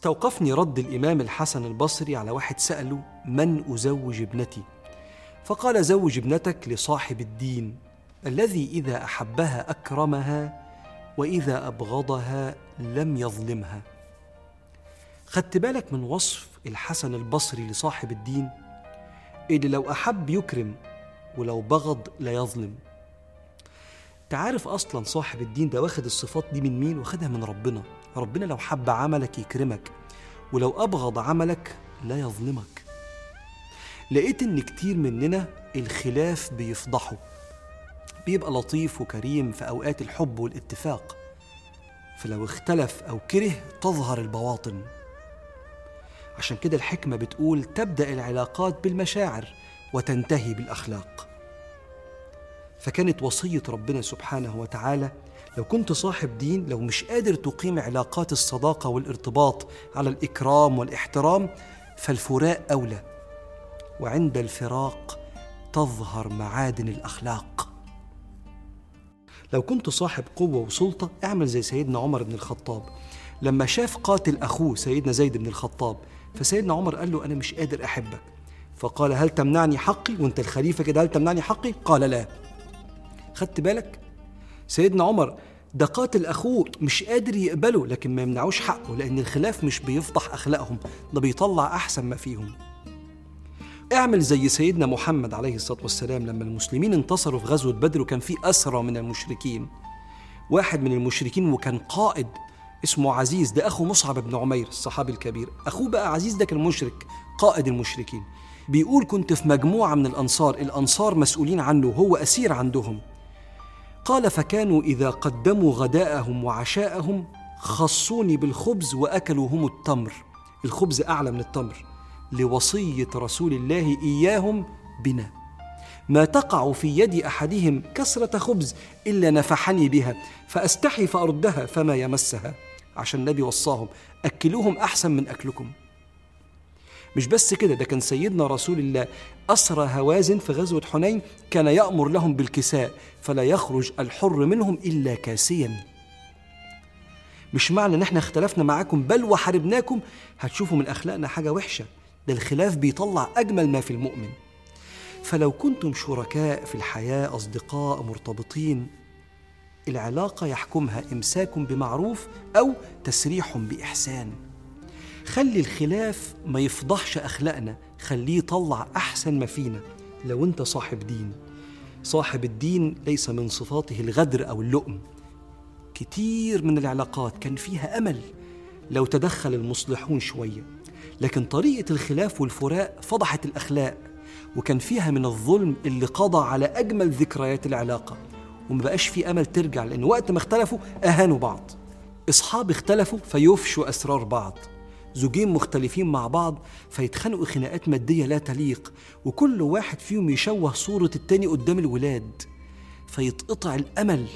استوقفني رد الإمام الحسن البصري على واحد سأله من أزوج ابنتي؟ فقال زوج ابنتك لصاحب الدين الذي إذا أحبها أكرمها وإذا أبغضها لم يظلمها. خدت بالك من وصف الحسن البصري لصاحب الدين؟ اللي لو أحب يكرم ولو بغض لا يظلم. تعرف أصلا صاحب الدين ده واخد الصفات دي من مين واخدها من ربنا؟ ربنا لو حب عملك يكرمك ولو أبغض عملك لا يظلمك. لقيت إن كتير مننا الخلاف بيفضحه. بيبقى لطيف وكريم في أوقات الحب والاتفاق. فلو اختلف أو كره تظهر البواطن. عشان كده الحكمة بتقول تبدأ العلاقات بالمشاعر وتنتهي بالأخلاق. فكانت وصية ربنا سبحانه وتعالى لو كنت صاحب دين لو مش قادر تقيم علاقات الصداقة والارتباط على الإكرام والإحترام فالفراق أولى. وعند الفراق تظهر معادن الأخلاق. لو كنت صاحب قوة وسلطة اعمل زي سيدنا عمر بن الخطاب. لما شاف قاتل أخوه سيدنا زيد بن الخطاب فسيدنا عمر قال له أنا مش قادر أحبك. فقال هل تمنعني حقي؟ وانت الخليفة كده هل تمنعني حقي؟ قال لا. خدت بالك؟ سيدنا عمر ده قاتل أخوه مش قادر يقبله لكن ما يمنعوش حقه لأن الخلاف مش بيفضح أخلاقهم ده بيطلع أحسن ما فيهم. اعمل زي سيدنا محمد عليه الصلاة والسلام لما المسلمين انتصروا في غزوة بدر وكان في أسرى من المشركين. واحد من المشركين وكان قائد اسمه عزيز ده أخو مصعب بن عمير الصحابي الكبير. أخوه بقى عزيز ده كان مشرك قائد المشركين. بيقول كنت في مجموعة من الأنصار الأنصار مسؤولين عنه هو أسير عندهم. قال فكانوا إذا قدموا غداءهم وعشاءهم خصوني بالخبز وأكلوا هم التمر. الخبز أعلى من التمر. لوصية رسول الله إياهم بنا. ما تقع في يد أحدهم كسرة خبز إلا نفحني بها فأستحي فأردها فما يمسها. عشان النبي وصاهم أكلوهم أحسن من أكلكم. مش بس كده ده كان سيدنا رسول الله أسرى هوازن في غزوة حنين كان يأمر لهم بالكساء فلا يخرج الحر منهم إلا كاسيا. مش معنى إن إحنا اختلفنا معاكم بل وحاربناكم. هتشوفوا من أخلاقنا حاجة وحشة ده الخلاف بيطلع أجمل ما في المؤمن. فلو كنتم شركاء في الحياة أصدقاء مرتبطين العلاقة يحكمها إمساك بمعروف أو تسريح بإحسان. خلي الخلاف ما يفضحش أخلاقنا خليه يطلع أحسن ما فينا لو أنت صاحب دين. صاحب الدين ليس من صفاته الغدر أو اللؤم. كتير من العلاقات كان فيها أمل لو تدخل المصلحون شوية. لكن طريقة الخلاف والفراق فضحت الأخلاق وكان فيها من الظلم اللي قضى على أجمل ذكريات العلاقة. وما بقاش في أمل ترجع لأن وقت ما اختلفوا أهانوا بعض. أصحاب اختلفوا فيفشوا أسرار بعض. زوجين مختلفين مع بعض فيتخانقوا خناقات مادية لا تليق وكل واحد فيهم يشوه صورة التاني قدام الولاد فيتقطع الأمل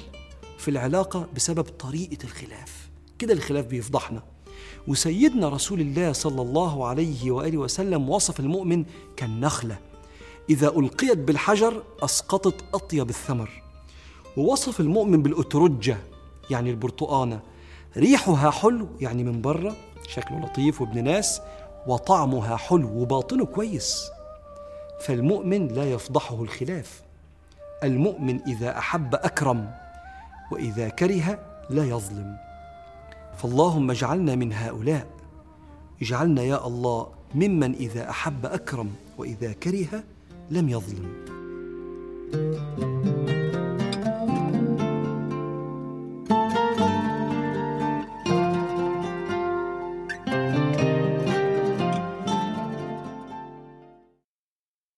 في العلاقة بسبب طريقة الخلاف. كده الخلاف بيفضحنا. وسيدنا رسول الله صلى الله عليه وآله وسلم وصف المؤمن كالنخلة. إذا ألقيت بالحجر أسقطت أطيب الثمر. ووصف المؤمن بالأترجة يعني البرتقانة. ريحها حلو يعني من بره شكله لطيف وابن ناس وطعمها حلو وباطنه كويس. فالمؤمن لا يفضحه الخلاف. المؤمن إذا أحب أكرم وإذا كره لا يظلم. فاللهم اجعلنا من هؤلاء. اجعلنا يا الله ممن إذا أحب أكرم وإذا كره لم يظلم. thank you